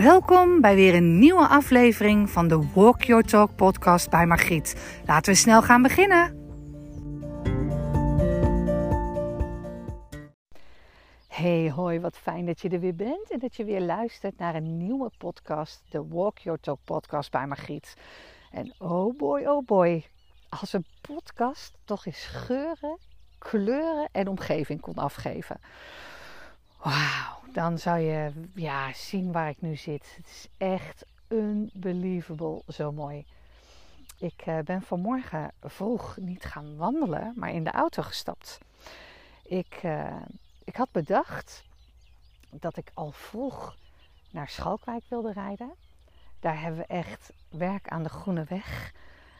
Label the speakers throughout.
Speaker 1: Welkom bij weer een nieuwe aflevering van de Walk Your Talk podcast bij Margriet. Laten we snel gaan beginnen. Hey, hoi, wat fijn dat je er weer bent en dat je weer luistert naar een nieuwe podcast, de Walk Your Talk podcast bij Margriet. En oh boy, oh boy, als een podcast toch eens geuren, kleuren en omgeving kon afgeven. Wauw, dan zou je ja, zien waar ik nu zit. Het is echt unbelievable zo mooi. Ik uh, ben vanmorgen vroeg niet gaan wandelen, maar in de auto gestapt. Ik, uh, ik had bedacht dat ik al vroeg naar Schalkwijk wilde rijden. Daar hebben we echt werk aan de Groene Weg.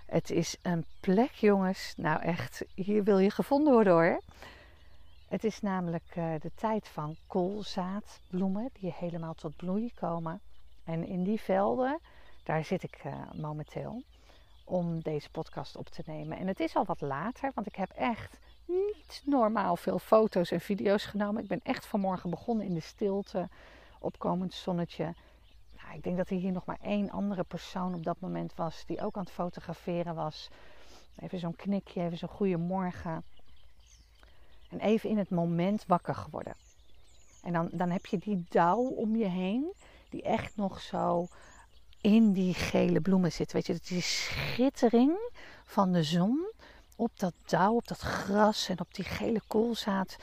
Speaker 1: Het is een plek, jongens. Nou echt, hier wil je gevonden worden hoor. Het is namelijk uh, de tijd van koolzaadbloemen die helemaal tot bloei komen. En in die velden, daar zit ik uh, momenteel om deze podcast op te nemen. En het is al wat later, want ik heb echt niet normaal veel foto's en video's genomen. Ik ben echt vanmorgen begonnen in de stilte, opkomend zonnetje. Nou, ik denk dat er hier nog maar één andere persoon op dat moment was die ook aan het fotograferen was. Even zo'n knikje, even zo'n goede morgen. En even in het moment wakker geworden. En dan, dan heb je die dauw om je heen, die echt nog zo in die gele bloemen zit. Weet je, die schittering van de zon op dat dauw, op dat gras en op die gele koolzaad.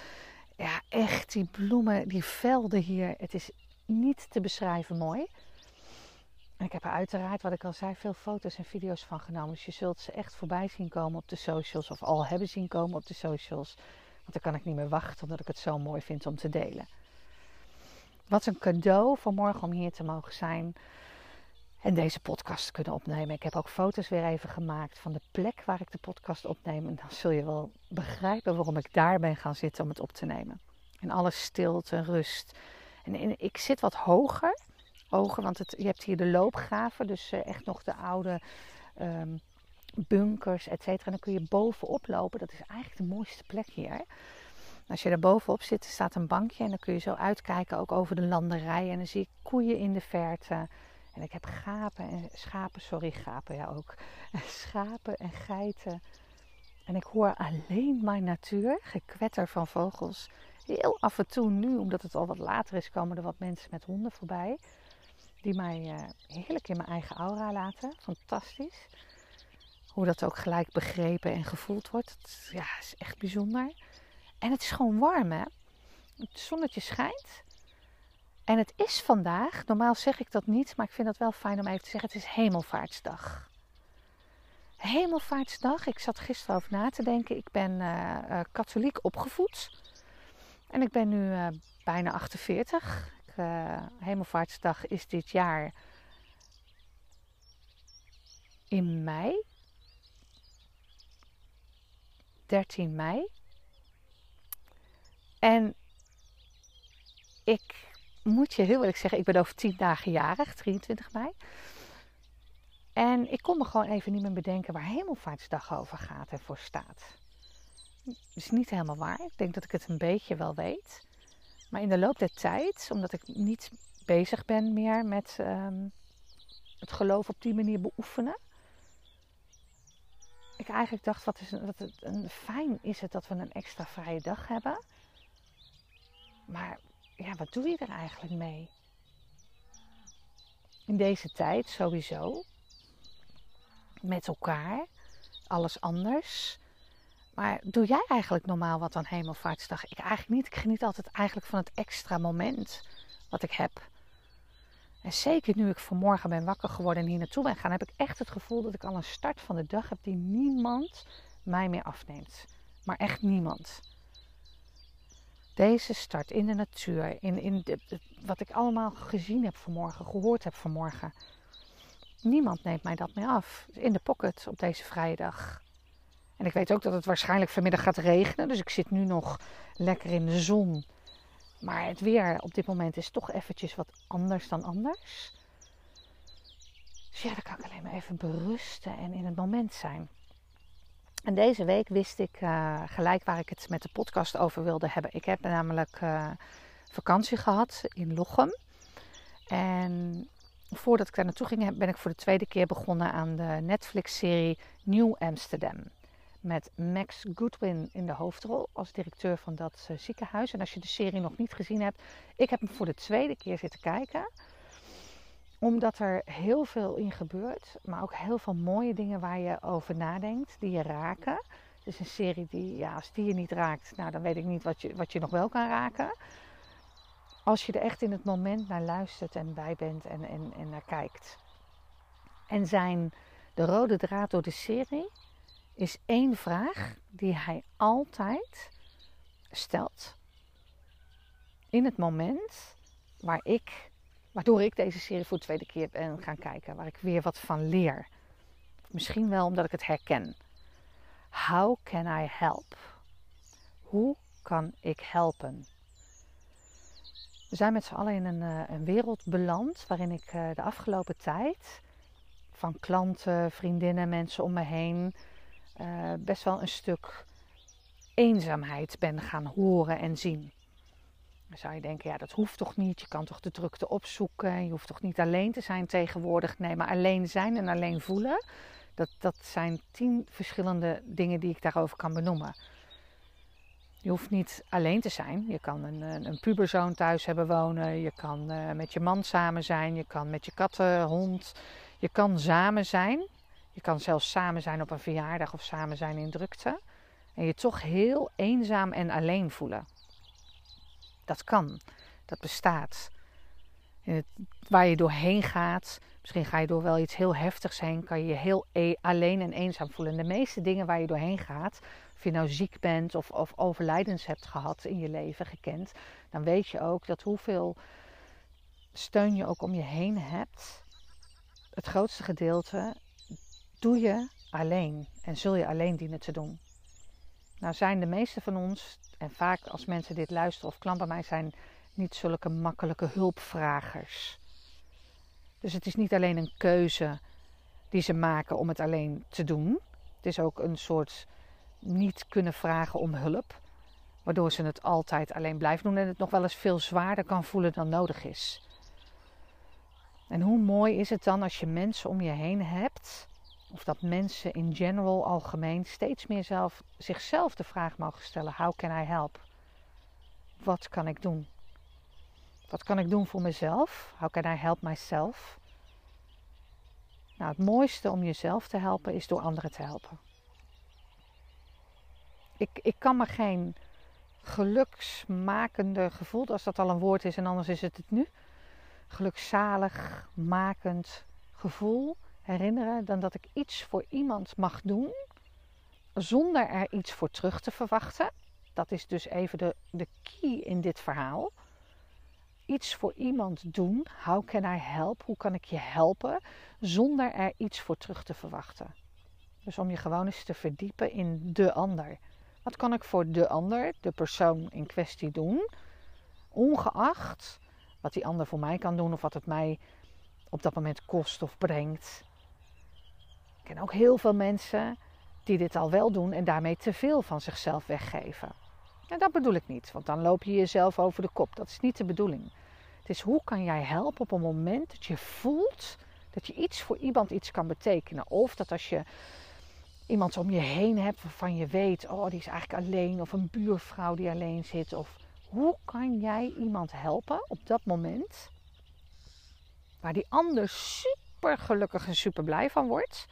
Speaker 1: Ja, echt die bloemen, die velden hier. Het is niet te beschrijven mooi. En ik heb er uiteraard, wat ik al zei, veel foto's en video's van genomen. Dus je zult ze echt voorbij zien komen op de socials. Of al hebben zien komen op de socials. Want dan kan ik niet meer wachten omdat ik het zo mooi vind om te delen. Wat een cadeau voor morgen om hier te mogen zijn en deze podcast kunnen opnemen. Ik heb ook foto's weer even gemaakt van de plek waar ik de podcast opneem. En dan zul je wel begrijpen waarom ik daar ben gaan zitten om het op te nemen. En alles stilte, rust. En ik zit wat hoger. Hoger, want het, je hebt hier de loopgraven. Dus eh, echt nog de oude um, bunkers, et cetera. En dan kun je bovenop lopen. Dat is eigenlijk de mooiste plek hier. Als je daar bovenop zit, staat een bankje en dan kun je zo uitkijken ook over de landerij. En dan zie ik koeien in de verte. En ik heb gapen en schapen, sorry, gapen ja ook. Schapen en geiten. En ik hoor alleen maar natuur, gekwetter van vogels. Heel af en toe nu, omdat het al wat later is, komen er wat mensen met honden voorbij. Die mij uh, heerlijk in mijn eigen aura laten. Fantastisch hoe dat ook gelijk begrepen en gevoeld wordt. Het, ja, is echt bijzonder. En het is gewoon warm, hè? Het zonnetje schijnt. En het is vandaag, normaal zeg ik dat niet, maar ik vind het wel fijn om even te zeggen: het is Hemelvaartsdag. Hemelvaartsdag, ik zat gisteren over na te denken. Ik ben uh, uh, katholiek opgevoed. En ik ben nu uh, bijna 48. Ik, Hemelvaartsdag is dit jaar in mei. 13 mei. En ik moet je heel eerlijk zeggen, ik ben over 10 dagen jarig, 23 mei. En ik kon me gewoon even niet meer bedenken waar Hemelvaartsdag over gaat en voor staat. Is niet helemaal waar. Ik denk dat ik het een beetje wel weet. Maar in de loop der tijd, omdat ik niet bezig ben meer met um, het geloof op die manier beoefenen, ik eigenlijk dacht, wat, is, wat het, een, fijn is het dat we een extra vrije dag hebben. Maar ja, wat doe je er eigenlijk mee? In deze tijd sowieso. Met elkaar. Alles anders. Maar doe jij eigenlijk normaal wat aan Hemelvaartsdag? Ik eigenlijk niet. Ik geniet altijd eigenlijk van het extra moment wat ik heb. En zeker nu ik vanmorgen ben wakker geworden en hier naartoe ben gaan, heb ik echt het gevoel dat ik al een start van de dag heb die niemand mij meer afneemt. Maar echt niemand. Deze start in de natuur, in, in wat ik allemaal gezien heb vanmorgen, gehoord heb vanmorgen. Niemand neemt mij dat meer af. In de pocket op deze vrije dag. En ik weet ook dat het waarschijnlijk vanmiddag gaat regenen. Dus ik zit nu nog lekker in de zon maar het weer op dit moment is toch eventjes wat anders dan anders. Dus ja, dan kan ik alleen maar even berusten en in het moment zijn. En deze week wist ik uh, gelijk waar ik het met de podcast over wilde hebben. Ik heb namelijk uh, vakantie gehad in Lochem. En voordat ik daar naartoe ging, ben ik voor de tweede keer begonnen aan de Netflix-serie New Amsterdam. Met Max Goodwin in de hoofdrol als directeur van dat uh, ziekenhuis. En als je de serie nog niet gezien hebt, ik heb hem voor de tweede keer zitten kijken. Omdat er heel veel in gebeurt, maar ook heel veel mooie dingen waar je over nadenkt, die je raken. Het is een serie die, ja, als die je niet raakt, nou, dan weet ik niet wat je, wat je nog wel kan raken. Als je er echt in het moment naar luistert en bij bent en, en, en naar kijkt. En zijn de rode draad door de serie is één vraag die hij altijd stelt. In het moment waar ik, waardoor ik deze serie voor de tweede keer ben gaan kijken, waar ik weer wat van leer. Misschien wel omdat ik het herken. How can I help? Hoe kan ik helpen? We zijn met z'n allen in een, eh, een, wereld beland waarin ik eh, de afgelopen tijd van klanten, vriendinnen, mensen om me heen uh, best wel een stuk eenzaamheid ben gaan horen en zien. Dan zou je denken, ja, dat hoeft toch niet. Je kan toch de drukte opzoeken. Je hoeft toch niet alleen te zijn tegenwoordig. Nee, maar alleen zijn en alleen voelen, dat, dat zijn tien verschillende dingen die ik daarover kan benoemen. Je hoeft niet alleen te zijn. Je kan een, een puberzoon thuis hebben wonen. Je kan uh, met je man samen zijn. Je kan met je katten, hond. Je kan samen zijn. Je kan zelfs samen zijn op een verjaardag of samen zijn in drukte. En je toch heel eenzaam en alleen voelen. Dat kan. Dat bestaat. Het, waar je doorheen gaat, misschien ga je door wel iets heel heftigs heen, kan je je heel e alleen en eenzaam voelen. de meeste dingen waar je doorheen gaat, of je nou ziek bent of, of overlijdens hebt gehad in je leven, gekend, dan weet je ook dat hoeveel steun je ook om je heen hebt, het grootste gedeelte doe je alleen en zul je alleen dienen te doen. Nou zijn de meeste van ons, en vaak als mensen dit luisteren of klanten bij mij zijn, niet zulke makkelijke hulpvragers. Dus het is niet alleen een keuze die ze maken om het alleen te doen. Het is ook een soort niet kunnen vragen om hulp. Waardoor ze het altijd alleen blijven doen en het nog wel eens veel zwaarder kan voelen dan nodig is. En hoe mooi is het dan als je mensen om je heen hebt, of dat mensen in general algemeen steeds meer zelf, zichzelf de vraag mogen stellen: How can I help? Wat kan ik doen? Wat kan ik doen voor mezelf? How can I help myself? Nou, het mooiste om jezelf te helpen is door anderen te helpen. Ik, ik kan me geen geluksmakende gevoel, als dat al een woord is en anders is het het nu, gelukzalig makend gevoel herinneren dan dat ik iets voor iemand mag doen zonder er iets voor terug te verwachten. Dat is dus even de, de key in dit verhaal. Iets voor iemand doen. How can I help? Hoe kan ik je helpen? Zonder er iets voor terug te verwachten. Dus om je gewoon eens te verdiepen in de ander. Wat kan ik voor de ander, de persoon in kwestie doen? Ongeacht wat die ander voor mij kan doen of wat het mij op dat moment kost of brengt. Ken ook heel veel mensen die dit al wel doen en daarmee te veel van zichzelf weggeven. En dat bedoel ik niet, want dan loop je jezelf over de kop. Dat is niet de bedoeling. Het is hoe kan jij helpen op een moment dat je voelt dat je iets voor iemand iets kan betekenen. Of dat als je iemand om je heen hebt waarvan je weet, oh die is eigenlijk alleen. Of een buurvrouw die alleen zit. Of hoe kan jij iemand helpen op dat moment waar die ander super gelukkig en super blij van wordt.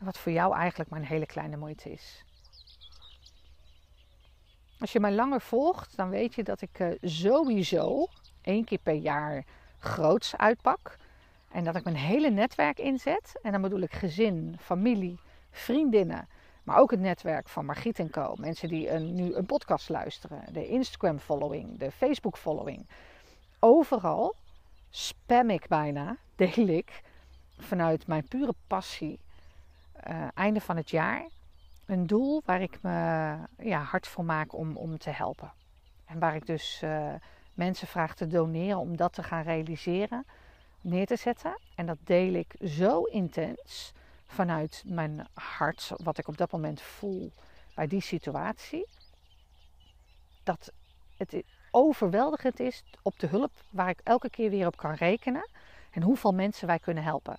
Speaker 1: Wat voor jou eigenlijk maar een hele kleine moeite is. Als je mij langer volgt, dan weet je dat ik uh, sowieso één keer per jaar groots uitpak. En dat ik mijn hele netwerk inzet. En dan bedoel ik gezin, familie, vriendinnen. Maar ook het netwerk van Margriet en Co. Mensen die een, nu een podcast luisteren. De Instagram following, de Facebook following. Overal spam ik bijna, deel ik vanuit mijn pure passie. Uh, einde van het jaar een doel waar ik me ja, hard voor maak om, om te helpen. En waar ik dus uh, mensen vraag te doneren om dat te gaan realiseren, neer te zetten. En dat deel ik zo intens vanuit mijn hart, wat ik op dat moment voel bij die situatie. Dat het, overweldigend is op de hulp waar ik elke keer weer op kan rekenen. En hoeveel mensen wij kunnen helpen.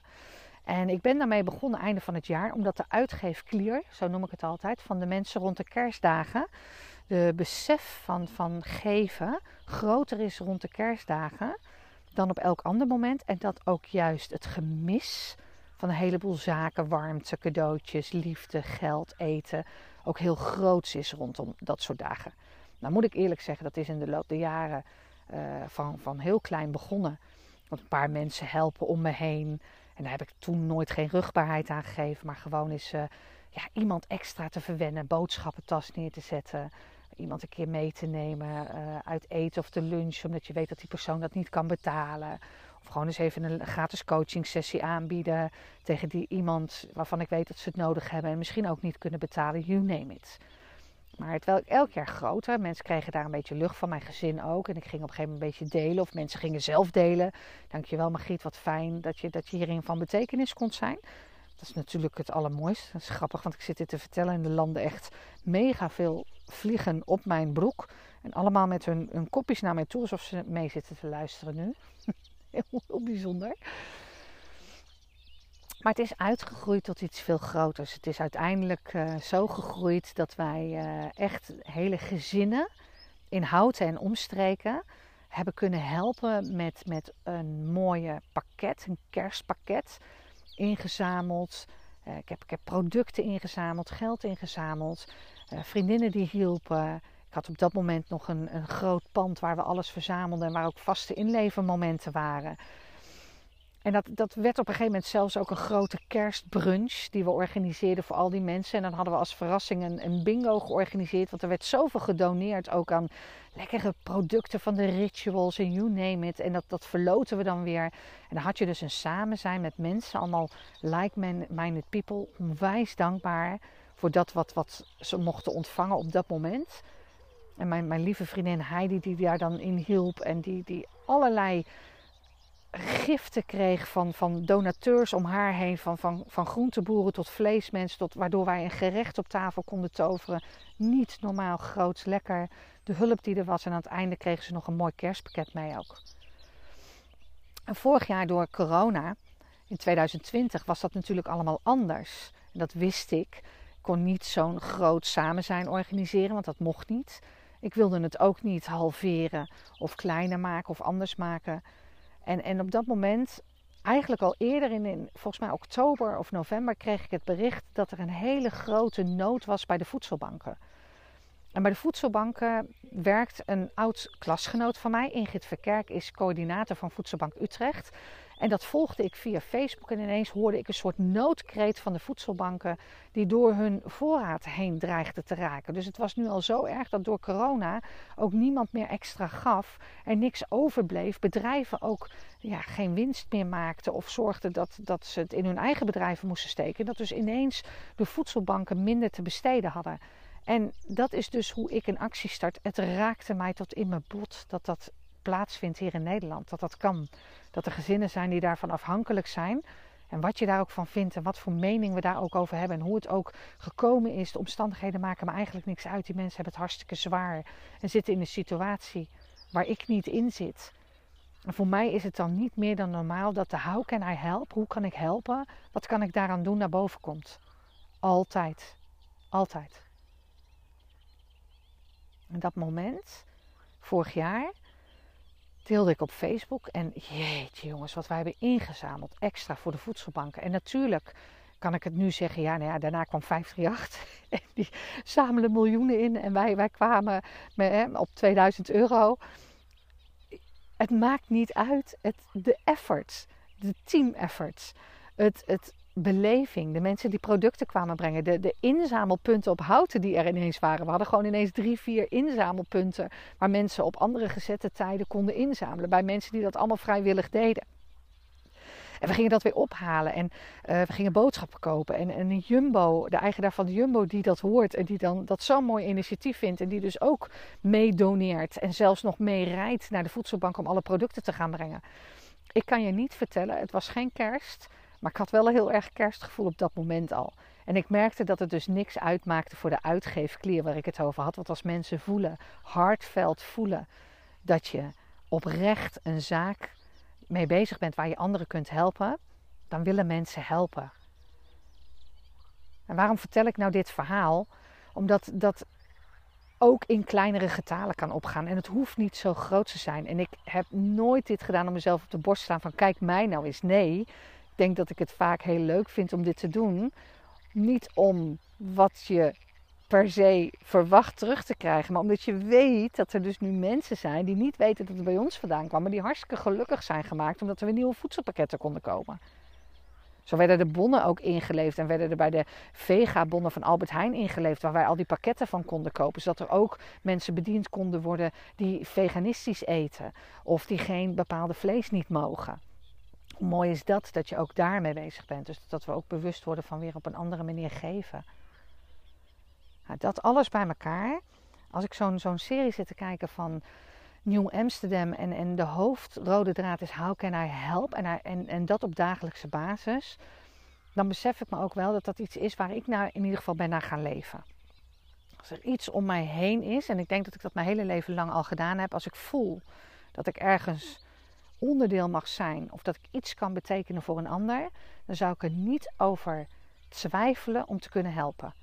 Speaker 1: En ik ben daarmee begonnen einde van het jaar, omdat de uitgeefklier, zo noem ik het altijd, van de mensen rond de kerstdagen, de besef van, van geven groter is rond de kerstdagen dan op elk ander moment. En dat ook juist het gemis van een heleboel zaken, warmte, cadeautjes, liefde, geld, eten, ook heel groots is rondom dat soort dagen. Nou moet ik eerlijk zeggen, dat is in de loop der jaren uh, van, van heel klein begonnen. Want een paar mensen helpen om me heen. En daar heb ik toen nooit geen rugbaarheid aan gegeven. Maar gewoon eens uh, ja, iemand extra te verwennen. Boodschappentas neer te zetten. Iemand een keer mee te nemen uh, uit eten of te lunch. Omdat je weet dat die persoon dat niet kan betalen. Of gewoon eens even een gratis coaching sessie aanbieden. Tegen die iemand waarvan ik weet dat ze het nodig hebben. En misschien ook niet kunnen betalen. You name it. Maar het werd elk jaar groter. Mensen kregen daar een beetje lucht van, mijn gezin ook. En ik ging op een gegeven moment een beetje delen. Of mensen gingen zelf delen. Dankjewel Margriet, wat fijn dat je, dat je hierin van betekenis kon zijn. Dat is natuurlijk het allermooiste. Dat is grappig, want ik zit dit te vertellen en de landen echt mega veel vliegen op mijn broek. En allemaal met hun, hun kopjes naar mij toe, alsof ze mee zitten te luisteren nu. heel, heel bijzonder. Maar het is uitgegroeid tot iets veel groters. Het is uiteindelijk uh, zo gegroeid dat wij uh, echt hele gezinnen in houten en omstreken hebben kunnen helpen met, met een mooie pakket, een kerstpakket ingezameld. Uh, ik, heb, ik heb producten ingezameld, geld ingezameld, vriendinnen die hielpen. Ik had op dat moment nog een, een groot pand waar we alles verzamelden en waar ook vaste inlevermomenten waren. En dat, dat werd op een gegeven moment zelfs ook een grote kerstbrunch die we organiseerden voor al die mensen. En dan hadden we als verrassing een, een bingo georganiseerd. Want er werd zoveel gedoneerd ook aan lekkere producten van de rituals en you name it. En dat, dat verloten we dan weer. En dan had je dus een samen zijn met mensen, allemaal like-minded people. Onwijs dankbaar voor dat wat, wat ze mochten ontvangen op dat moment. En mijn, mijn lieve vriendin Heidi die daar dan in hielp en die, die allerlei giften kreeg van, van donateurs om haar heen. Van, van, van groenteboeren tot vleesmensen. Tot, waardoor wij een gerecht op tafel konden toveren. Niet normaal groots, lekker. De hulp die er was. En aan het einde kregen ze nog een mooi kerstpakket mee ook. En vorig jaar door corona, in 2020, was dat natuurlijk allemaal anders. En dat wist ik. Ik kon niet zo'n groot samen zijn organiseren, want dat mocht niet. Ik wilde het ook niet halveren of kleiner maken of anders maken. En, en op dat moment, eigenlijk al eerder in, in, volgens mij oktober of november, kreeg ik het bericht dat er een hele grote nood was bij de voedselbanken. En bij de voedselbanken werkt een oud klasgenoot van mij, Ingrid Verkerk, is coördinator van Voedselbank Utrecht. En dat volgde ik via Facebook en ineens hoorde ik een soort noodkreet van de voedselbanken die door hun voorraad heen dreigde te raken. Dus het was nu al zo erg dat door corona ook niemand meer extra gaf, er niks overbleef, bedrijven ook ja, geen winst meer maakten of zorgden dat, dat ze het in hun eigen bedrijven moesten steken. Dat dus ineens de voedselbanken minder te besteden hadden. En dat is dus hoe ik een actie start. Het raakte mij tot in mijn bot dat dat plaatsvindt hier in Nederland. Dat dat kan. Dat er gezinnen zijn die daarvan afhankelijk zijn. En wat je daar ook van vindt en wat voor mening we daar ook over hebben. En hoe het ook gekomen is. De omstandigheden maken me eigenlijk niks uit. Die mensen hebben het hartstikke zwaar. En zitten in een situatie waar ik niet in zit. En voor mij is het dan niet meer dan normaal dat de how can I help? Hoe kan ik helpen? Wat kan ik daaraan doen naar boven komt? Altijd. Altijd. En dat moment, vorig jaar, deelde ik op Facebook. En jeetje jongens, wat wij hebben ingezameld extra voor de voedselbanken. En natuurlijk kan ik het nu zeggen, ja, nou daarna kwam 538 en die zamelen miljoenen in. En wij, wij kwamen met, hè, op 2000 euro. Het maakt niet uit, het, de efforts, de team efforts, het, het beleving. De mensen die producten kwamen brengen. De, de inzamelpunten op houten die er ineens waren. We hadden gewoon ineens drie, vier inzamelpunten. Waar mensen op andere gezette tijden konden inzamelen. Bij mensen die dat allemaal vrijwillig deden. En we gingen dat weer ophalen en uh, we gingen boodschappen kopen. En, en Jumbo, de eigenaar van de Jumbo die dat hoort en die dan dat zo'n mooi initiatief vindt. En die dus ook meedoneert en zelfs nog mee rijdt naar de voedselbank om alle producten te gaan brengen. Ik kan je niet vertellen, het was geen kerst. Maar ik had wel een heel erg kerstgevoel op dat moment al. En ik merkte dat het dus niks uitmaakte voor de uitgeefklier waar ik het over had. Want als mensen voelen, hartveld voelen, dat je oprecht een zaak mee bezig bent waar je anderen kunt helpen, dan willen mensen helpen. En waarom vertel ik nou dit verhaal? Omdat dat ook in kleinere getalen kan opgaan. En het hoeft niet zo groot te zijn. En ik heb nooit dit gedaan om mezelf op de borst te slaan van kijk mij nou eens. Nee, ik denk dat ik het vaak heel leuk vind om dit te doen. Niet om wat je per se verwacht terug te krijgen. Maar omdat je weet dat er dus nu mensen zijn die niet weten dat het bij ons vandaan kwam. Maar die hartstikke gelukkig zijn gemaakt omdat er weer nieuwe voedselpakketten konden komen. Zo werden de bonnen ook ingeleefd en werden er bij de Vega-bonnen van Albert Heijn ingeleefd, waar wij al die pakketten van konden kopen, zodat er ook mensen bediend konden worden die veganistisch eten of die geen bepaalde vlees niet mogen. Hoe mooi is dat, dat je ook daarmee bezig bent. Dus dat we ook bewust worden van weer op een andere manier geven. Nou, dat alles bij elkaar. Als ik zo'n serie zit te kijken van New Amsterdam en, en de hoofdrode draad is how can I help en, en, en dat op dagelijkse basis, dan besef ik me ook wel dat dat iets is waar ik nou in ieder geval ben naar gaan leven. Als er iets om mij heen is, en ik denk dat ik dat mijn hele leven lang al gedaan heb, als ik voel dat ik ergens onderdeel mag zijn of dat ik iets kan betekenen voor een ander, dan zou ik er niet over twijfelen om te kunnen helpen.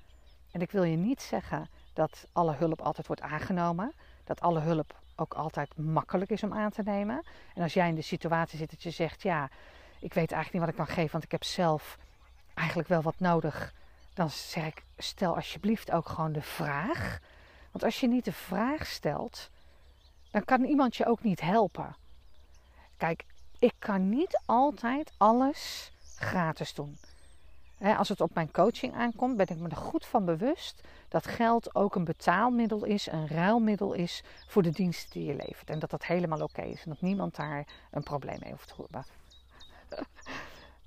Speaker 1: En ik wil je niet zeggen dat alle hulp altijd wordt aangenomen, dat alle hulp ook altijd makkelijk is om aan te nemen. En als jij in de situatie zit dat je zegt, ja, ik weet eigenlijk niet wat ik kan geven, want ik heb zelf eigenlijk wel wat nodig. Dan zeg ik, stel alsjeblieft ook gewoon de vraag. Want als je niet de vraag stelt, dan kan iemand je ook niet helpen. Kijk, ik kan niet altijd alles gratis doen als het op mijn coaching aankomt, ben ik me er goed van bewust dat geld ook een betaalmiddel is, een ruilmiddel is voor de diensten die je levert. En dat dat helemaal oké is en dat niemand daar een probleem mee hoeft te hebben.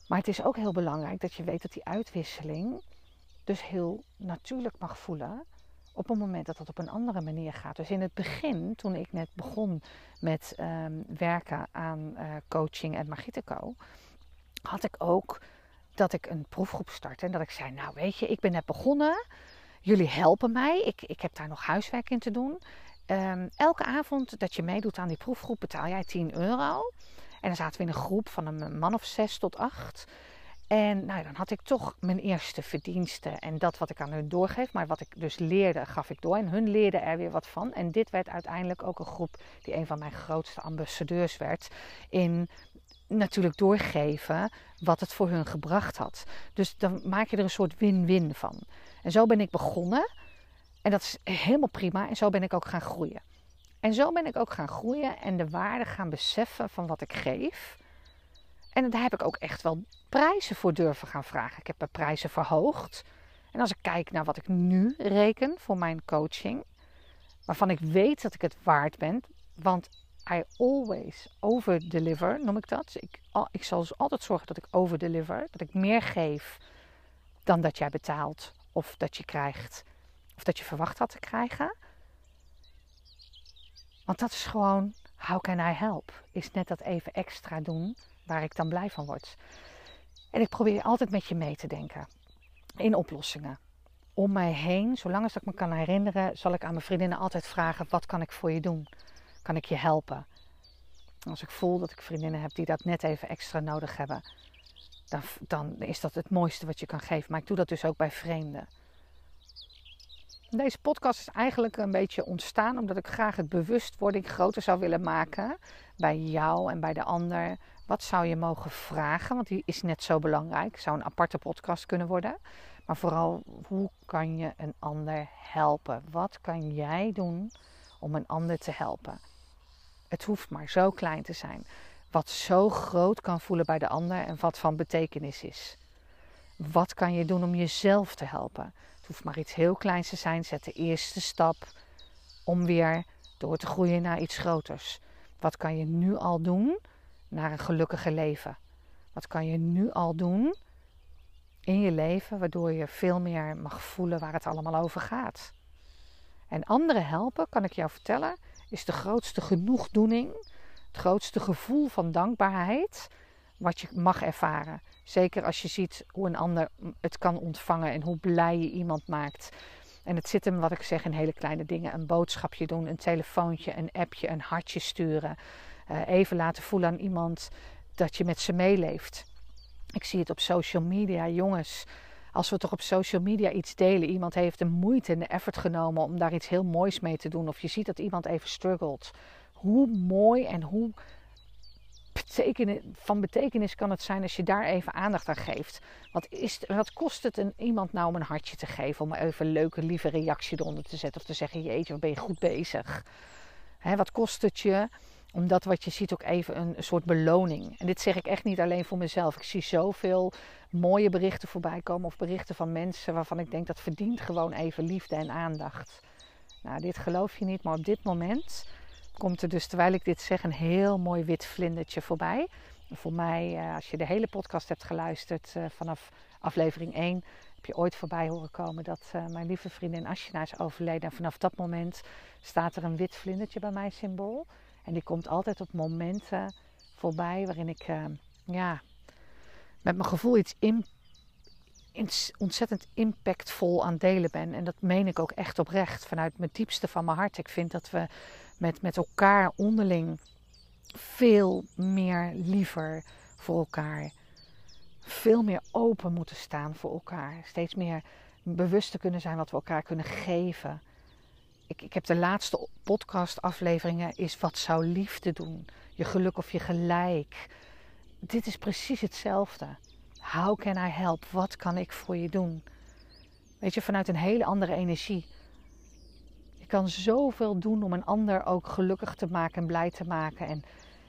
Speaker 1: Maar het is ook heel belangrijk dat je weet dat die uitwisseling dus heel natuurlijk mag voelen op het moment dat het op een andere manier gaat. Dus in het begin, toen ik net begon met ehm, werken aan uh, coaching en Magiteco, had ik ook dat ik een proefgroep startte. En dat ik zei, nou weet je, ik ben net begonnen. Jullie helpen mij. Ik, ik heb daar nog huiswerk in te doen. Ehm, elke avond dat je meedoet aan die proefgroep betaal jij 10 euro. En dan zaten we in een groep van een man of zes tot acht. En nou, dan had ik toch mijn eerste verdiensten en dat wat ik aan hun doorgeef. Maar wat ik dus leerde, gaf ik door. En hun leerden er weer wat van. En dit werd uiteindelijk ook een groep die een van mijn grootste ambassadeurs werd. In natuurlijk doorgeven wat het voor hun gebracht had. Dus dan maak je er een soort win-win van. En zo ben ik begonnen. En dat is helemaal prima. En zo ben ik ook gaan groeien. En zo ben ik ook gaan groeien en de waarde gaan beseffen van wat ik geef. En daar heb ik ook echt wel prijzen voor durven gaan vragen. Ik heb mijn prijzen verhoogd. En als ik kijk naar wat ik nu reken voor mijn coaching, waarvan ik weet dat ik het waard ben, want I always over-deliver, noem ik dat. Ik, ik zal dus altijd zorgen dat ik over-deliver. Dat ik meer geef dan dat jij betaalt of dat je krijgt. Of dat je verwacht had te krijgen. Want dat is gewoon, how can I help? Is net dat even extra doen waar ik dan blij van word. En ik probeer altijd met je mee te denken. In oplossingen. Om mij heen, zolang als ik me kan herinneren, zal ik aan mijn vriendinnen altijd vragen: wat kan ik voor je doen? kan ik je helpen? Als ik voel dat ik vriendinnen heb die dat net even extra nodig hebben, dan, dan is dat het mooiste wat je kan geven. Maar ik doe dat dus ook bij vreemden. Deze podcast is eigenlijk een beetje ontstaan omdat ik graag het bewustwording groter zou willen maken bij jou en bij de ander. Wat zou je mogen vragen? Want die is net zo belangrijk. Zou een aparte podcast kunnen worden. Maar vooral, hoe kan je een ander helpen? Wat kan jij doen om een ander te helpen? Het hoeft maar zo klein te zijn. Wat zo groot kan voelen bij de ander en wat van betekenis is. Wat kan je doen om jezelf te helpen? Het hoeft maar iets heel kleins te zijn. Zet de eerste stap om weer door te groeien naar iets groters. Wat kan je nu al doen naar een gelukkiger leven? Wat kan je nu al doen in je leven waardoor je veel meer mag voelen waar het allemaal over gaat? En anderen helpen, kan ik jou vertellen, is de grootste genoegdoening, het grootste gevoel van dankbaarheid wat je mag ervaren. Zeker als je ziet hoe een ander het kan ontvangen en hoe blij je iemand maakt. En het zit hem, wat ik zeg, in hele kleine dingen. Een boodschapje doen, een telefoontje, een appje, een hartje sturen. Uh, even laten voelen aan iemand dat je met ze meeleeft. Ik zie het op social media, jongens. Als we toch op social media iets delen, iemand heeft de moeite en de effort genomen om daar iets heel moois mee te doen. Of je ziet dat iemand even struggelt. Hoe mooi en hoe van betekenis kan het zijn als je daar even aandacht aan geeft. Wat, is, wat kost het een, iemand nou om een hartje te geven? Om even een leuke, lieve reactie eronder te zetten. Of te zeggen, jeetje, wat ben je goed bezig. Hè, wat kost het je omdat wat je ziet ook even een, soort beloning. En dit zeg ik echt niet alleen voor mezelf. Ik zie zoveel mooie berichten voorbij komen. Of berichten van mensen waarvan ik denk dat verdient gewoon even liefde en aandacht. Nou, dit geloof je niet. Maar op dit moment komt er dus, terwijl ik dit zeg, een heel mooi wit vlindertje voorbij. voor mij, eh, als je de hele podcast hebt geluisterd eh, vanaf aflevering 1, heb je ooit voorbij horen komen dat eh, mijn lieve vriendin Ashina is overleden. En vanaf dat moment staat er een wit vlindertje bij mij symbool. En die komt altijd op momenten voorbij waarin ik ja, met mijn gevoel iets in, ontzettend impactvol aan delen ben. En dat meen ik ook echt oprecht vanuit mijn diepste van mijn hart. Ik vind dat we met, met elkaar onderling veel meer liever voor elkaar. Veel meer open moeten staan voor elkaar. Steeds meer bewust te kunnen zijn wat we elkaar kunnen geven. Ik, heb de laatste podcastafleveringen is wat zou liefde doen? Je geluk of je gelijk. Dit is precies hetzelfde. How can I help? Wat kan ik voor je doen? Weet je, vanuit een hele andere energie kan zoveel doen om een ander ook gelukkig te maken en blij te maken. En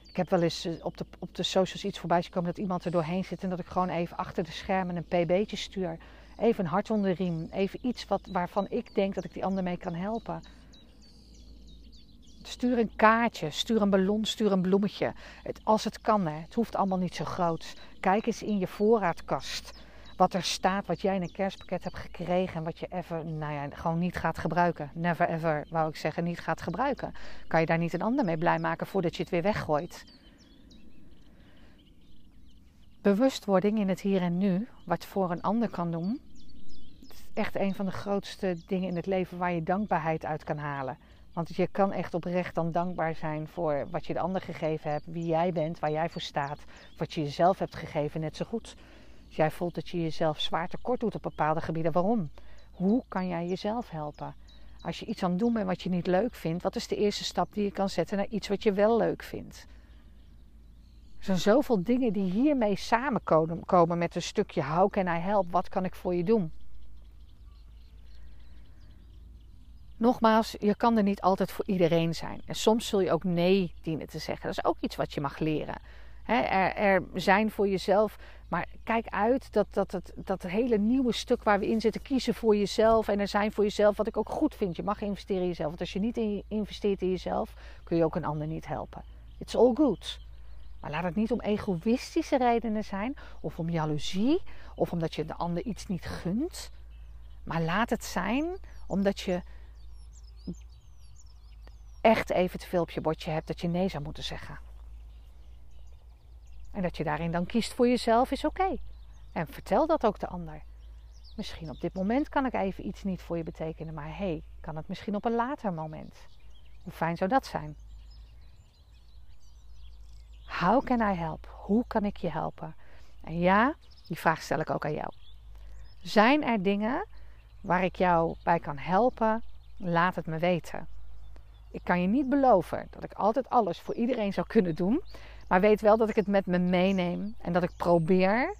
Speaker 1: ik heb wel eens eh, op de, op de socials iets voorbij gekomen dat iemand er doorheen zit en dat ik gewoon even achter de schermen een pb'tje stuur. Even een hart onder de riem. Even iets wat, waarvan ik denk dat ik die ander mee kan helpen. Stuur een kaartje, stuur een ballon, stuur een bloemetje. Het, als het kan, hè. het hoeft allemaal niet zo groot. Kijk eens in je voorraadkast wat er staat, wat jij in een kerstpakket hebt gekregen en wat je even, nou ja, gewoon niet gaat gebruiken. Never ever, wou ik zeggen, niet gaat gebruiken. Kan je daar niet een ander mee blij maken voordat je het weer weggooit? Bewustwording in het hier en nu, wat voor een ander kan doen, is echt een van de grootste dingen in het leven waar je dankbaarheid uit kan halen. Want je kan echt oprecht dan dankbaar zijn voor wat je de ander gegeven hebt, wie jij bent, waar jij voor staat, wat je jezelf hebt gegeven, net zo goed. Als jij voelt dat je jezelf zwaar tekort doet op bepaalde gebieden, waarom? Hoe kan jij jezelf helpen? Als je iets aan het doen bent wat je niet leuk vindt, wat is de eerste stap die je kan zetten naar iets wat je wel leuk vindt? Er zijn zoveel dingen die hiermee samenkomen met een stukje how can I help? Wat kan ik voor je doen? Nogmaals, je kan er niet altijd voor iedereen zijn. En soms zul je ook nee dienen te zeggen. Dat is ook iets wat je mag leren er, er, zijn voor jezelf. Maar kijk uit dat, dat, het, dat hele nieuwe stuk waar we in zitten, kiezen voor jezelf en er zijn voor jezelf, wat ik ook goed vind. Je mag investeren in jezelf. Want als je niet investeert in jezelf, kun je ook een ander niet helpen. It's all good. Maar laat het niet om egoïstische redenen zijn, of om jaloezie, of omdat je de ander iets niet gunt. Maar laat het zijn omdat je echt even te veel op je bordje hebt dat je nee zou moeten zeggen. En dat je daarin dan kiest voor jezelf is oké. En vertel dat ook de ander. Misschien op dit moment kan ik even iets niet voor je betekenen, maar hey, kan het misschien op een later moment? Hoe fijn zou dat zijn? How can I help? Hoe kan ik je helpen? En ja, die vraag stel ik ook aan jou. Zijn er dingen waar ik jou bij kan helpen? Laat het me weten. Ik kan je niet beloven dat ik altijd alles voor iedereen zou kunnen doen. Maar weet wel dat ik het met me meeneem en dat ik probeer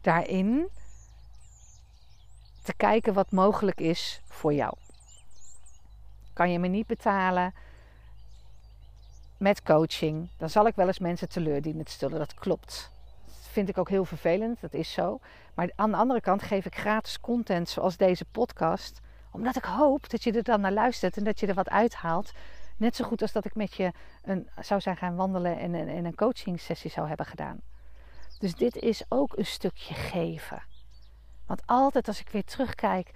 Speaker 1: daarin te kijken wat mogelijk is voor jou. Kan je me niet betalen met coaching, dan zal ik wel eens mensen teleur dienen te stellen. Dat klopt. Dat vind ik ook heel vervelend, dat is zo. Maar aan de andere kant geef ik gratis content zoals deze podcast, omdat ik hoop dat je er dan naar luistert en dat je er wat uithaalt Net zo goed als dat ik met je een, zou zijn gaan wandelen en, en, en een coaching sessie zou hebben gedaan. Dus dit is ook een stukje geven. Want altijd als ik weer terugkijk,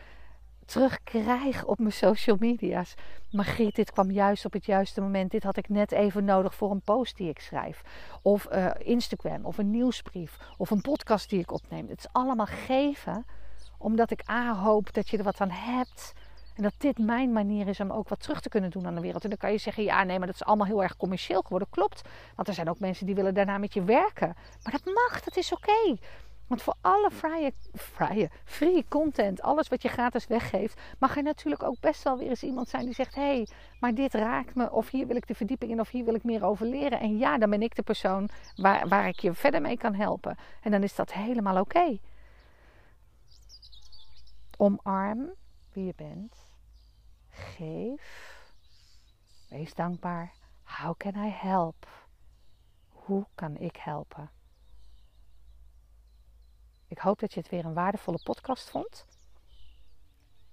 Speaker 1: terugkrijg op mijn social media's. Margriet, dit kwam juist op het juiste moment. Dit had ik net even nodig voor een post die ik schrijf. Of uh, Instagram, of een nieuwsbrief, of een podcast die ik opneem. Het is allemaal geven, omdat ik A hoop dat je er wat aan hebt En dat dit mijn manier is om ook wat terug te kunnen doen aan de wereld. En dan kan je zeggen, ja nee, maar dat is allemaal heel erg commercieel geworden. Klopt, want er zijn ook mensen die willen daarna met je werken. Maar dat mag, dat is oké. Want voor alle vrije, vrije, free content, alles wat je gratis weggeeft, mag er natuurlijk ook best wel weer eens iemand zijn die zegt: hé, hey, maar dit raakt me, of hier wil ik de verdieping in, of hier wil ik meer over leren. En ja, dan ben ik de persoon waar, waar ik je verder mee kan helpen. En dan is dat helemaal oké. Omarm wie je bent. Geef. Wees dankbaar. How can I help? Hoe kan ik helpen? Ik hoop dat je het weer een waardevolle podcast vond.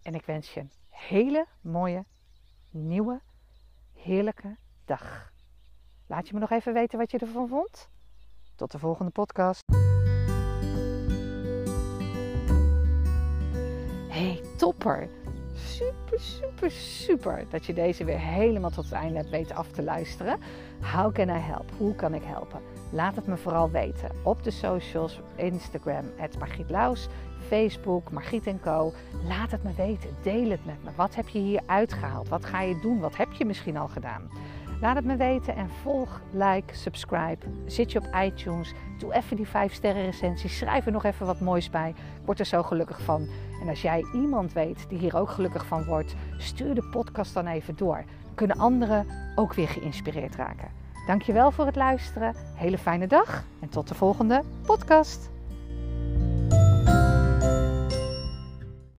Speaker 1: En ik wens je een hele mooie, nieuwe, heerlijke dag. Laat je me nog even weten wat je ervan vond. Tot de volgende podcast. Hey, topper! Super, super, super dat je deze weer helemaal tot het einde hebt weten af te luisteren. How can I help? Hoe kan ik helpen? Laat het me vooral weten op de socials, Instagram, Margriet Laus, Facebook, Margriet Co. Laat het me weten, deel het met me. Wat heb je hier uitgehaald? Wat ga je doen? Wat heb je misschien al gedaan? Laat het me weten en volg, like, subscribe. Zit je op iTunes, doe even die 5 sterren recensie. Schrijf er nog even wat moois bij. Word er zo gelukkig van. En als jij iemand weet die hier ook gelukkig van wordt, stuur de podcast dan even door. Kunnen anderen ook weer geïnspireerd raken. Dankjewel voor het luisteren. Hele fijne dag en tot de volgende podcast.